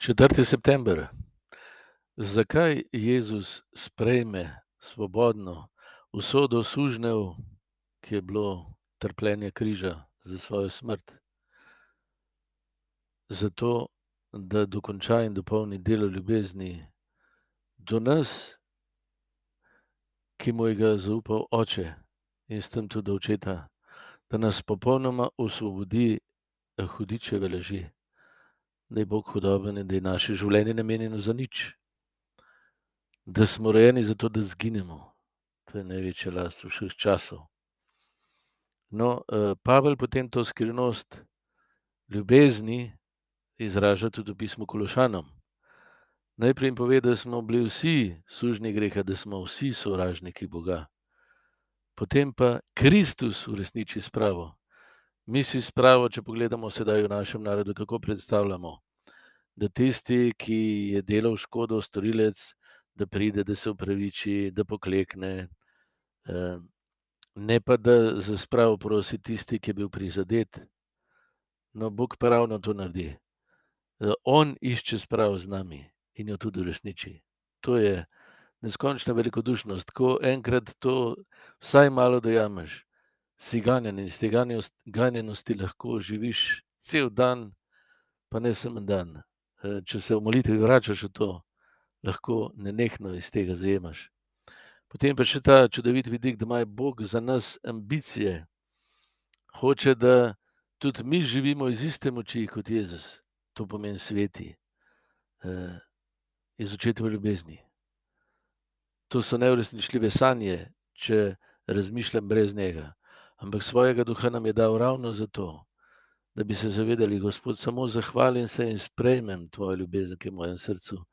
4. september. Zakaj Jezus sprejme svobodno usodo sužnjev, ki je bilo trpljenje križa za svojo smrt? Zato, da dokonča in dopolni delo ljubezni do nas, ki mu je ga zaupal oče in s tem tudi očeta, da nas popolnoma osvobodi hudičeve laži, da je Bog hudoben in da je naše življenje namenjeno za nič. Da smo rojeni zato, da izginemo. To je največja last vseh časov. No, Pavel potem to skrivnost ljubezni izraža tudi v pismu Kološanom. Najprej jim pove, da smo bili vsi sužnji greha, da smo vsi sovražniki Boga. Potem pa Kristus uresniči spravo. Mi si spravo, če pogledamo sedaj v našem narodu, kako predstavljamo, da tisti, ki je delal škodo, storilec, da pride, da se upraviči, da poklekne, ne pa da za spravo prosi tisti, ki je bil prizadet. No, Bog pa ravno to naredi. On išče spravo z nami in jo tudi uresniči. To je neskončna velikodušnost, ko enkrat to vsaj malo dojameš, si ganjen in iz te ganjenosti lahko živiš cel dan, pa ne samo en dan. Če se v molitvi vračaš v to, lahko nenehno iz tega zajemaš. Potem pa še ta čudovit vidik, da ima Bog za nas ambicije. Hoče, da tudi mi živimo iz iste moči kot Jezus. To pomeni sveti. Iz očetove ljubezni. To so neuresničljive sanje, če razmišljam brez njega. Ampak svojega duha nam je dal ravno zato, da bi se zavedali, Gospod, samo zahvalim se in sprejmem tvojo ljubezen, ki je v mojem srcu.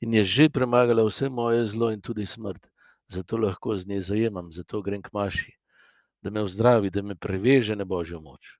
In je že premagala vse moje zlo in tudi smrt. Zato lahko z nje zajemam, zato grem k maši. Da me ozdravi, da me preveže na božjo moč.